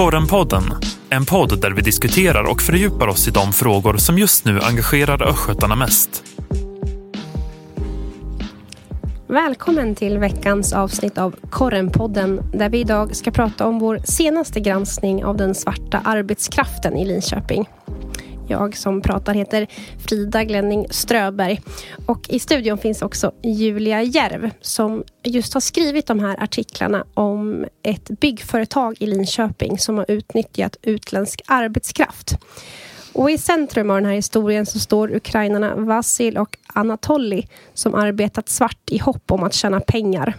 Korrenpodden, en podd där vi diskuterar och fördjupar oss i de frågor som just nu engagerar östgötarna mest. Välkommen till veckans avsnitt av Korrenpodden där vi idag ska prata om vår senaste granskning av den svarta arbetskraften i Linköping. Jag som pratar heter Frida Glenning Ströberg. Och I studion finns också Julia Järv som just har skrivit de här artiklarna om ett byggföretag i Linköping som har utnyttjat utländsk arbetskraft. Och I centrum av den här historien så står ukrainarna Vasil och Anatoly som arbetat svart i hopp om att tjäna pengar.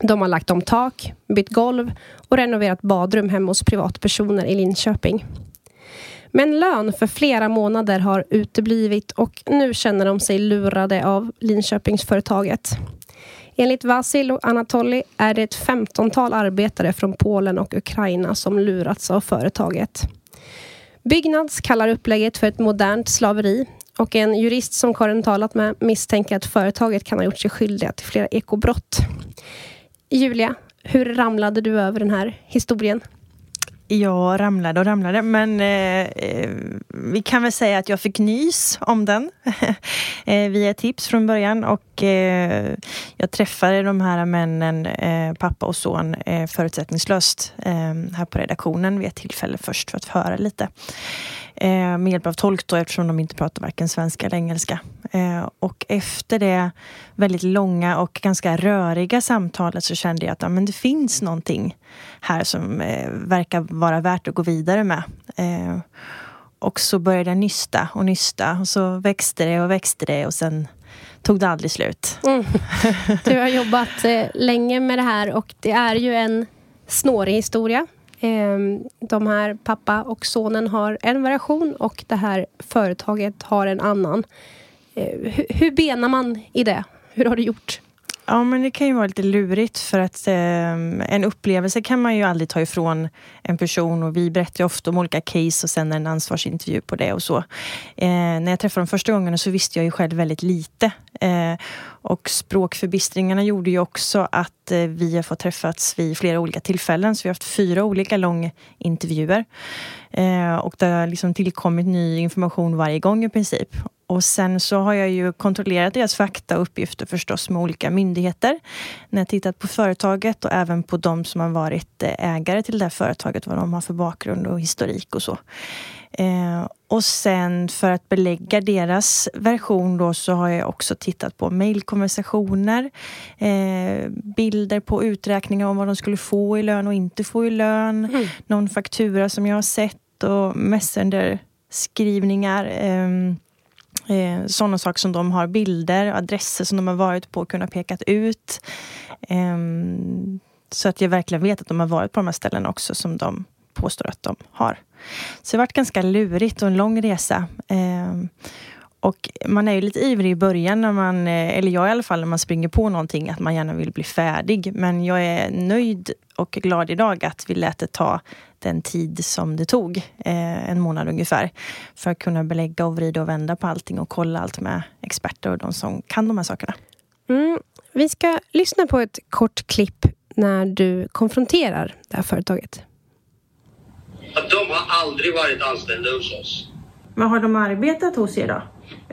De har lagt om tak, bytt golv och renoverat badrum hemma hos privatpersoner i Linköping. Men lön för flera månader har uteblivit och nu känner de sig lurade av Linköpingsföretaget. Enligt Vasil och Anatoly är det ett femtontal arbetare från Polen och Ukraina som lurats av företaget. Byggnads kallar upplägget för ett modernt slaveri och en jurist som Karin talat med misstänker att företaget kan ha gjort sig skyldiga till flera ekobrott. Julia, hur ramlade du över den här historien? Jag ramlade och ramlade, men eh, eh, vi kan väl säga att jag fick nys om den eh, via tips från början och eh, jag träffade de här männen, eh, pappa och son, eh, förutsättningslöst eh, här på redaktionen vid ett tillfälle först för att höra lite. Eh, med hjälp av tolk då, eftersom de inte pratar varken svenska eller engelska. Eh, och efter det väldigt långa och ganska röriga samtalet så kände jag att ja, men det finns någonting här som eh, verkar vara värt att gå vidare med. Eh, och så började jag nysta och nysta och så växte det och växte det och sen tog det aldrig slut. Mm. Du har jobbat eh, länge med det här och det är ju en snårig historia. Eh, de här pappa och sonen har en version och det här företaget har en annan. Eh, hur benar man i det? Hur har du gjort? Ja, men det kan ju vara lite lurigt för att eh, en upplevelse kan man ju aldrig ta ifrån en person och vi berättar ju ofta om olika case och sen en ansvarsintervju på det och så. Eh, när jag träffade dem första gången så visste jag ju själv väldigt lite. Eh, och språkförbistringarna gjorde ju också att eh, vi har fått träffats vid flera olika tillfällen. Så vi har haft fyra olika långintervjuer. Eh, och det har liksom tillkommit ny information varje gång i princip. Och sen så har jag ju kontrollerat deras fakta och uppgifter förstås med olika myndigheter. När jag tittat på företaget och även på de som har varit eh, ägare till det här företaget, vad de har för bakgrund och historik och så. Eh, och sen för att belägga deras version då så har jag också tittat på mejlkonversationer, eh, bilder på uträkningar om vad de skulle få i lön och inte få i lön, mm. någon faktura som jag har sett och messenger-skrivningar. Eh, Eh, sådana saker som de har bilder, adresser som de har varit på och kunnat pekat ut. Eh, så att jag verkligen vet att de har varit på de här ställena också som de påstår att de har. Så det har varit ganska lurigt och en lång resa. Eh, och man är ju lite ivrig i början, när man, eh, eller jag i alla fall, när man springer på någonting, att man gärna vill bli färdig. Men jag är nöjd och glad idag att vi lät det ta den tid som det tog, eh, en månad ungefär, för att kunna belägga och vrida och vända på allting och kolla allt med experter och de som kan de här sakerna. Mm. Vi ska lyssna på ett kort klipp när du konfronterar det här företaget. de har aldrig varit anställda hos oss. Men har de arbetat hos er då?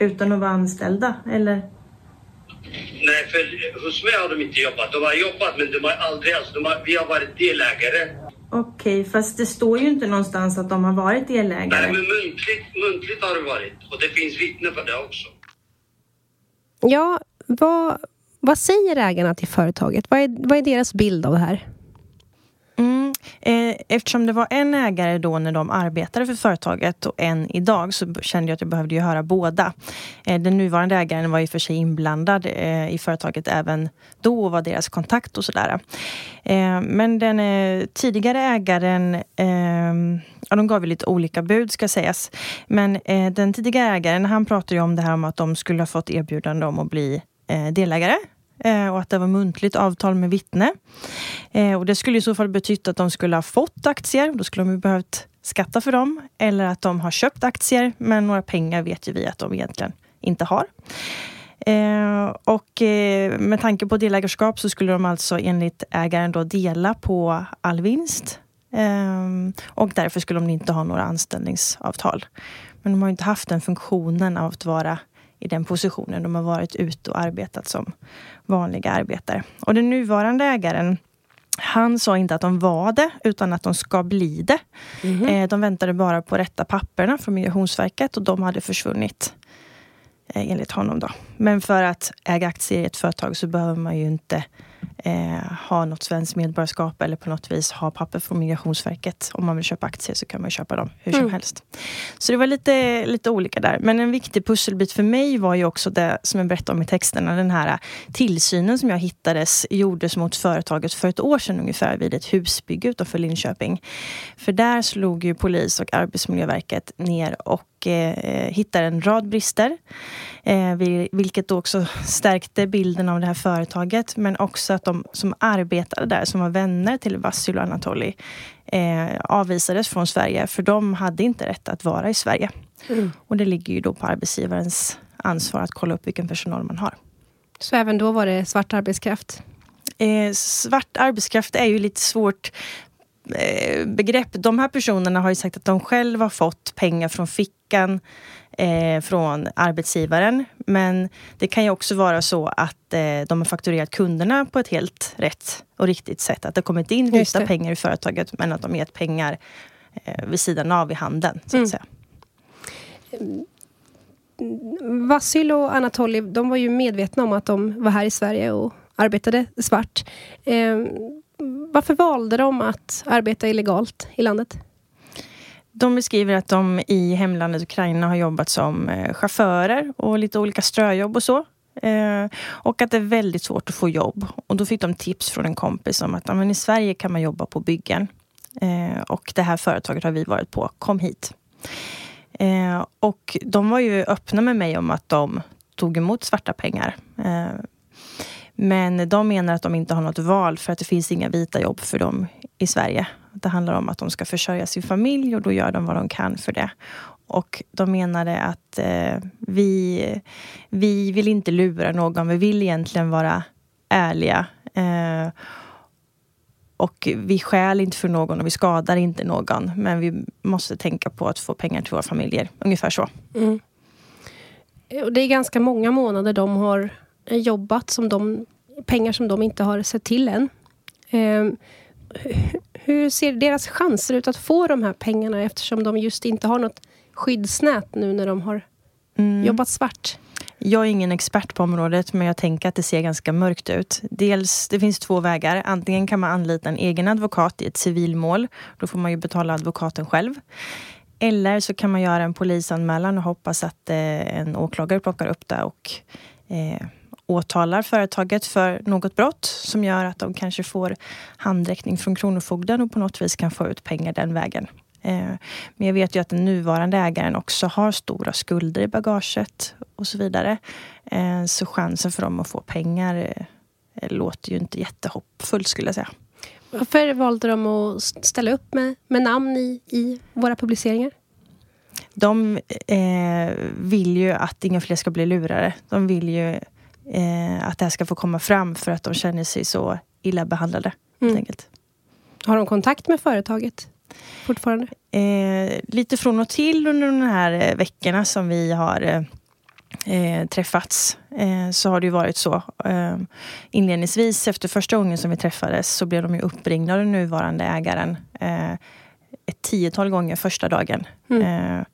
Utan att vara anställda, eller? Nej, för hos mig har de inte jobbat. De har jobbat, men de har aldrig... Alltså, de har, vi har varit delägare. Okej, okay, fast det står ju inte någonstans att de har varit delägare. Nej, men muntligt, muntligt har det varit. Och det finns vittnen för det också. Ja, vad, vad säger ägarna till företaget? Vad är, vad är deras bild av det här? Mm. Eh, eftersom det var en ägare då när de arbetade för företaget och en idag så kände jag att jag behövde ju höra båda. Eh, den nuvarande ägaren var i och för sig inblandad eh, i företaget även då och var deras kontakt och sådär. Men den tidigare ägaren ehm, Ja, de gav ju lite olika bud ska sägas. Men den tidigare ägaren, han pratade ju om det här om att de skulle ha fått erbjudande om att bli delägare Eh, och att det var muntligt avtal med vittne. Eh, och det skulle i så fall betytt att de skulle ha fått aktier. Då skulle de behövt skatta för dem. Eller att de har köpt aktier, men några pengar vet ju vi att de egentligen inte har. Eh, och eh, med tanke på delägarskap så skulle de alltså enligt ägaren då dela på all vinst och därför skulle de inte ha några anställningsavtal. Men de har inte haft den funktionen av att vara i den positionen. De har varit ute och arbetat som vanliga arbetare. Och den nuvarande ägaren han sa inte att de var det, utan att de ska bli det. Mm. De väntade bara på rätta papperna från Migrationsverket och de hade försvunnit. Eh, enligt honom. Då. Men för att äga aktier i ett företag så behöver man ju inte eh, ha något svenskt medborgarskap eller på något vis ha papper från Migrationsverket. Om man vill köpa aktier så kan man köpa dem hur som mm. helst. Så det var lite, lite olika där. Men en viktig pusselbit för mig var ju också det som jag berättade om i texterna. Den här tillsynen som jag hittades gjordes mot företaget för ett år sedan ungefär vid ett husbygge utanför Linköping. För där slog ju polis och Arbetsmiljöverket ner och och eh, hittar en rad brister. Eh, vilket då också stärkte bilden av det här företaget. Men också att de som arbetade där, som var vänner till Vasil och Anatoly eh, avvisades från Sverige för de hade inte rätt att vara i Sverige. Mm. Och det ligger ju då på arbetsgivarens ansvar att kolla upp vilken personal man har. Så även då var det svart arbetskraft? Eh, svart arbetskraft är ju lite svårt Eh, begrepp. De här personerna har ju sagt att de själva har fått pengar från fickan eh, från arbetsgivaren. Men det kan ju också vara så att eh, de har fakturerat kunderna på ett helt rätt och riktigt sätt. Att det kommit in vita pengar i företaget men att de gett pengar eh, vid sidan av i handeln. Så att mm. säga. Vasil och Anatoly, de var ju medvetna om att de var här i Sverige och arbetade svart. Eh, varför valde de att arbeta illegalt i landet? De beskriver att de i hemlandet Ukraina har jobbat som eh, chaufförer och lite olika ströjobb och så. Eh, och att det är väldigt svårt att få jobb. Och då fick de tips från en kompis om att i Sverige kan man jobba på byggen. Eh, och det här företaget har vi varit på, kom hit. Eh, och de var ju öppna med mig om att de tog emot svarta pengar. Eh, men de menar att de inte har något val för att det finns inga vita jobb för dem i Sverige. Det handlar om att de ska försörja sin familj och då gör de vad de kan för det. Och de menade att eh, vi, vi vill inte lura någon, vi vill egentligen vara ärliga. Eh, och vi skäl inte för någon och vi skadar inte någon. Men vi måste tänka på att få pengar till våra familjer. Ungefär så. Mm. Det är ganska många månader de har jobbat som de, pengar som de inte har sett till än. Eh, hur ser deras chanser ut att få de här pengarna eftersom de just inte har något skyddsnät nu när de har mm. jobbat svart? Jag är ingen expert på området men jag tänker att det ser ganska mörkt ut. Dels, det finns två vägar. Antingen kan man anlita en egen advokat i ett civilmål. Då får man ju betala advokaten själv. Eller så kan man göra en polisanmälan och hoppas att eh, en åklagare plockar upp det och eh, åtalar företaget för något brott som gör att de kanske får handräckning från Kronofogden och på något vis kan få ut pengar den vägen. Eh, men jag vet ju att den nuvarande ägaren också har stora skulder i bagaget och så vidare. Eh, så chansen för dem att få pengar eh, låter ju inte jättehoppfullt skulle jag säga. Varför valde de att ställa upp med, med namn i, i våra publiceringar? De eh, vill ju att inga fler ska bli lurade. De vill ju eh, att det här ska få komma fram för att de känner sig så illa behandlade. Mm. Har de kontakt med företaget fortfarande? Eh, lite från och till under de här eh, veckorna som vi har eh, eh, träffats eh, så har det ju varit så. Eh, inledningsvis efter första gången som vi träffades så blev de ju uppringda av den nuvarande ägaren eh, ett tiotal gånger första dagen. Mm.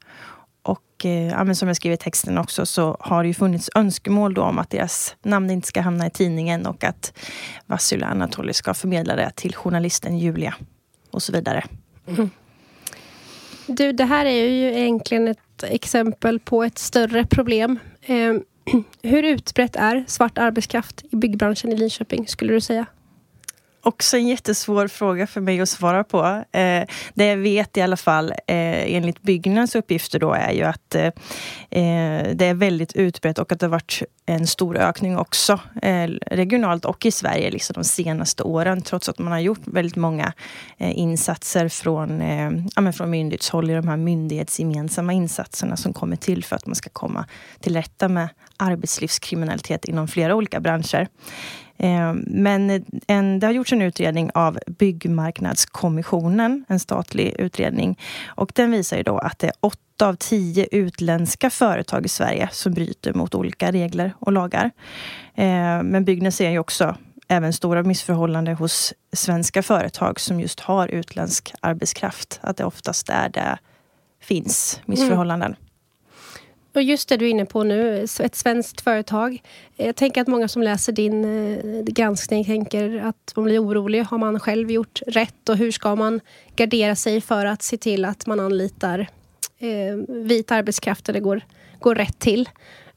Och eh, som jag skriver i texten också så har det ju funnits önskemål då om att deras namn inte ska hamna i tidningen och att Vassila Anatoly ska förmedla det till journalisten Julia och så vidare. Mm. Du, det här är ju egentligen ett exempel på ett större problem. Eh, hur utbrett är svart arbetskraft i byggbranschen i Linköping, skulle du säga? Också en jättesvår fråga för mig att svara på. Eh, det jag vet i alla fall eh, enligt Byggnads uppgifter då är ju att eh, eh, det är väldigt utbrett och att det har varit en stor ökning också eh, regionalt och i Sverige liksom de senaste åren trots att man har gjort väldigt många eh, insatser från, eh, ja, från myndighetshåll i de här myndighetsgemensamma insatserna som kommer till för att man ska komma till rätta med arbetslivskriminalitet inom flera olika branscher. Eh, men en, det har gjorts en utredning av Byggmarknadskommissionen, en statlig utredning. Och den visar ju då att det är åtta av tio utländska företag i Sverige som bryter mot olika regler och lagar. Eh, men Byggnads ser ju också även stora missförhållanden hos svenska företag som just har utländsk arbetskraft. Att det oftast är det finns missförhållanden. Mm. Och just det du är inne på nu, ett svenskt företag. Jag tänker att många som läser din eh, granskning tänker att de blir oroliga. Har man själv gjort rätt och hur ska man gardera sig för att se till att man anlitar eh, vit arbetskraft eller går, går rätt till?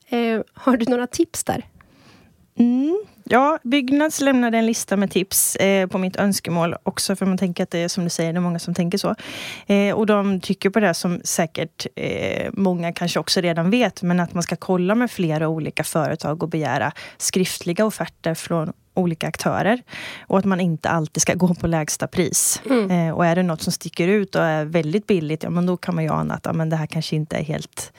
Eh, har du några tips där? Mm. Ja, Byggnads lämnade en lista med tips eh, på mitt önskemål också för man tänker att det är som du säger, det är många som tänker så. Eh, och de tycker på det som säkert eh, många kanske också redan vet, men att man ska kolla med flera olika företag och begära skriftliga offerter från olika aktörer. Och att man inte alltid ska gå på lägsta pris. Mm. Eh, och är det något som sticker ut och är väldigt billigt, ja men då kan man ju ana att ja, men det här kanske inte är helt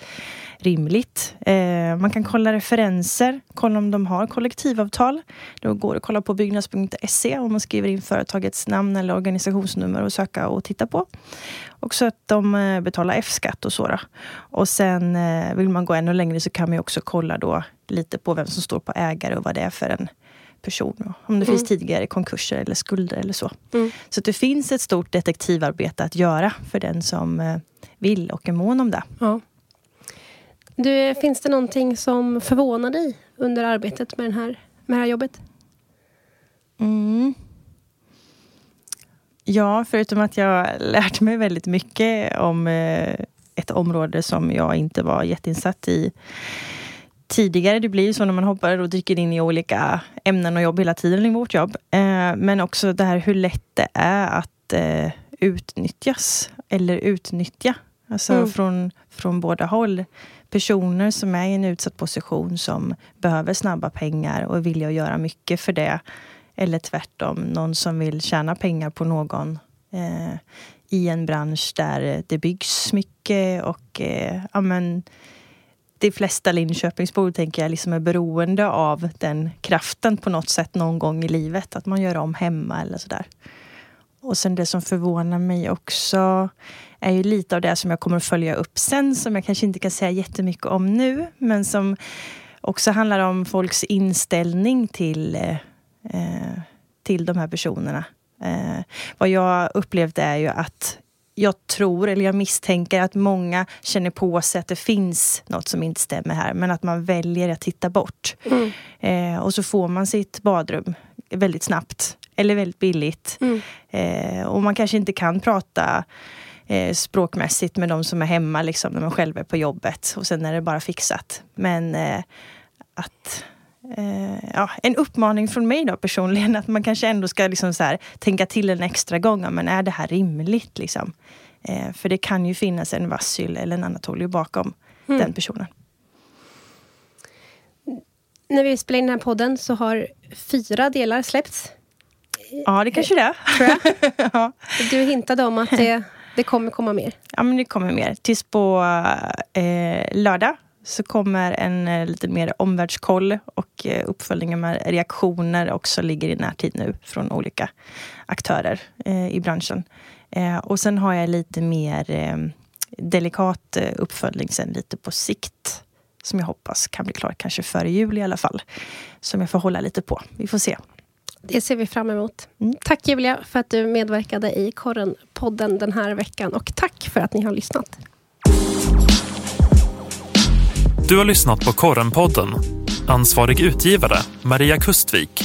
rimligt. Eh, man kan kolla referenser, kolla om de har kollektivavtal. Då går det att kolla på byggnads.se om man skriver in företagets namn eller organisationsnummer och söka och titta på. Också att de eh, betalar F-skatt och så. Då. Och sen eh, vill man gå ännu längre så kan man också kolla då lite på vem som står på ägare och vad det är för en person. Om det mm. finns tidigare konkurser eller skulder eller så. Mm. Så det finns ett stort detektivarbete att göra för den som eh, vill och är mån om det. Ja. Du, finns det någonting som förvånar dig under arbetet med, den här, med det här jobbet? Mm. Ja, förutom att jag lärt mig väldigt mycket om eh, ett område som jag inte var jätteinsatt i tidigare. Det blir ju så när man hoppar och dyker in i olika ämnen och jobb hela tiden i vårt jobb. Eh, men också det här hur lätt det är att eh, utnyttjas eller utnyttja. Alltså mm. från, från båda håll personer som är i en utsatt position som behöver snabba pengar och villiga att göra mycket för det. Eller tvärtom, någon som vill tjäna pengar på någon eh, i en bransch där det byggs mycket och eh, ja, men, de flesta Linköpingsbor tänker jag liksom är beroende av den kraften på något sätt någon gång i livet. Att man gör om hemma eller sådär. Och sen det som förvånar mig också är ju lite av det som jag kommer att följa upp sen, som jag kanske inte kan säga jättemycket om nu, men som också handlar om folks inställning till, eh, eh till de här personerna. Eh, vad jag upplevt är ju att jag tror, eller jag misstänker att många känner på sig att det finns något som inte stämmer här, men att man väljer att titta bort. Mm. Eh, och så får man sitt badrum väldigt snabbt, eller väldigt billigt. Mm. Eh, och man kanske inte kan prata eh, språkmässigt med de som är hemma liksom, när man själv är på jobbet. Och sen är det bara fixat. Men eh, att eh, ja, en uppmaning från mig då personligen att man kanske ändå ska liksom så här, tänka till en extra gång. Men är det här rimligt? Liksom? Eh, för det kan ju finnas en Vassyl eller en Anatolij bakom mm. den personen. När vi spelar in den här podden så har fyra delar släppts. Ja, det kanske det är. Ja. Du hintade om att det det kommer komma mer? Ja, men det kommer mer. Tills på eh, lördag så kommer en eh, lite mer omvärldskoll och eh, uppföljningar med reaktioner också ligger i närtid nu från olika aktörer eh, i branschen. Och sen har jag lite mer delikat uppföljning sen lite på sikt som jag hoppas kan bli klar kanske före jul i alla fall. Som jag får hålla lite på. Vi får se. Det ser vi fram emot. Mm. Tack Julia för att du medverkade i Korren-podden den här veckan och tack för att ni har lyssnat. Du har lyssnat på Korrenpodden. Ansvarig utgivare Maria Kustvik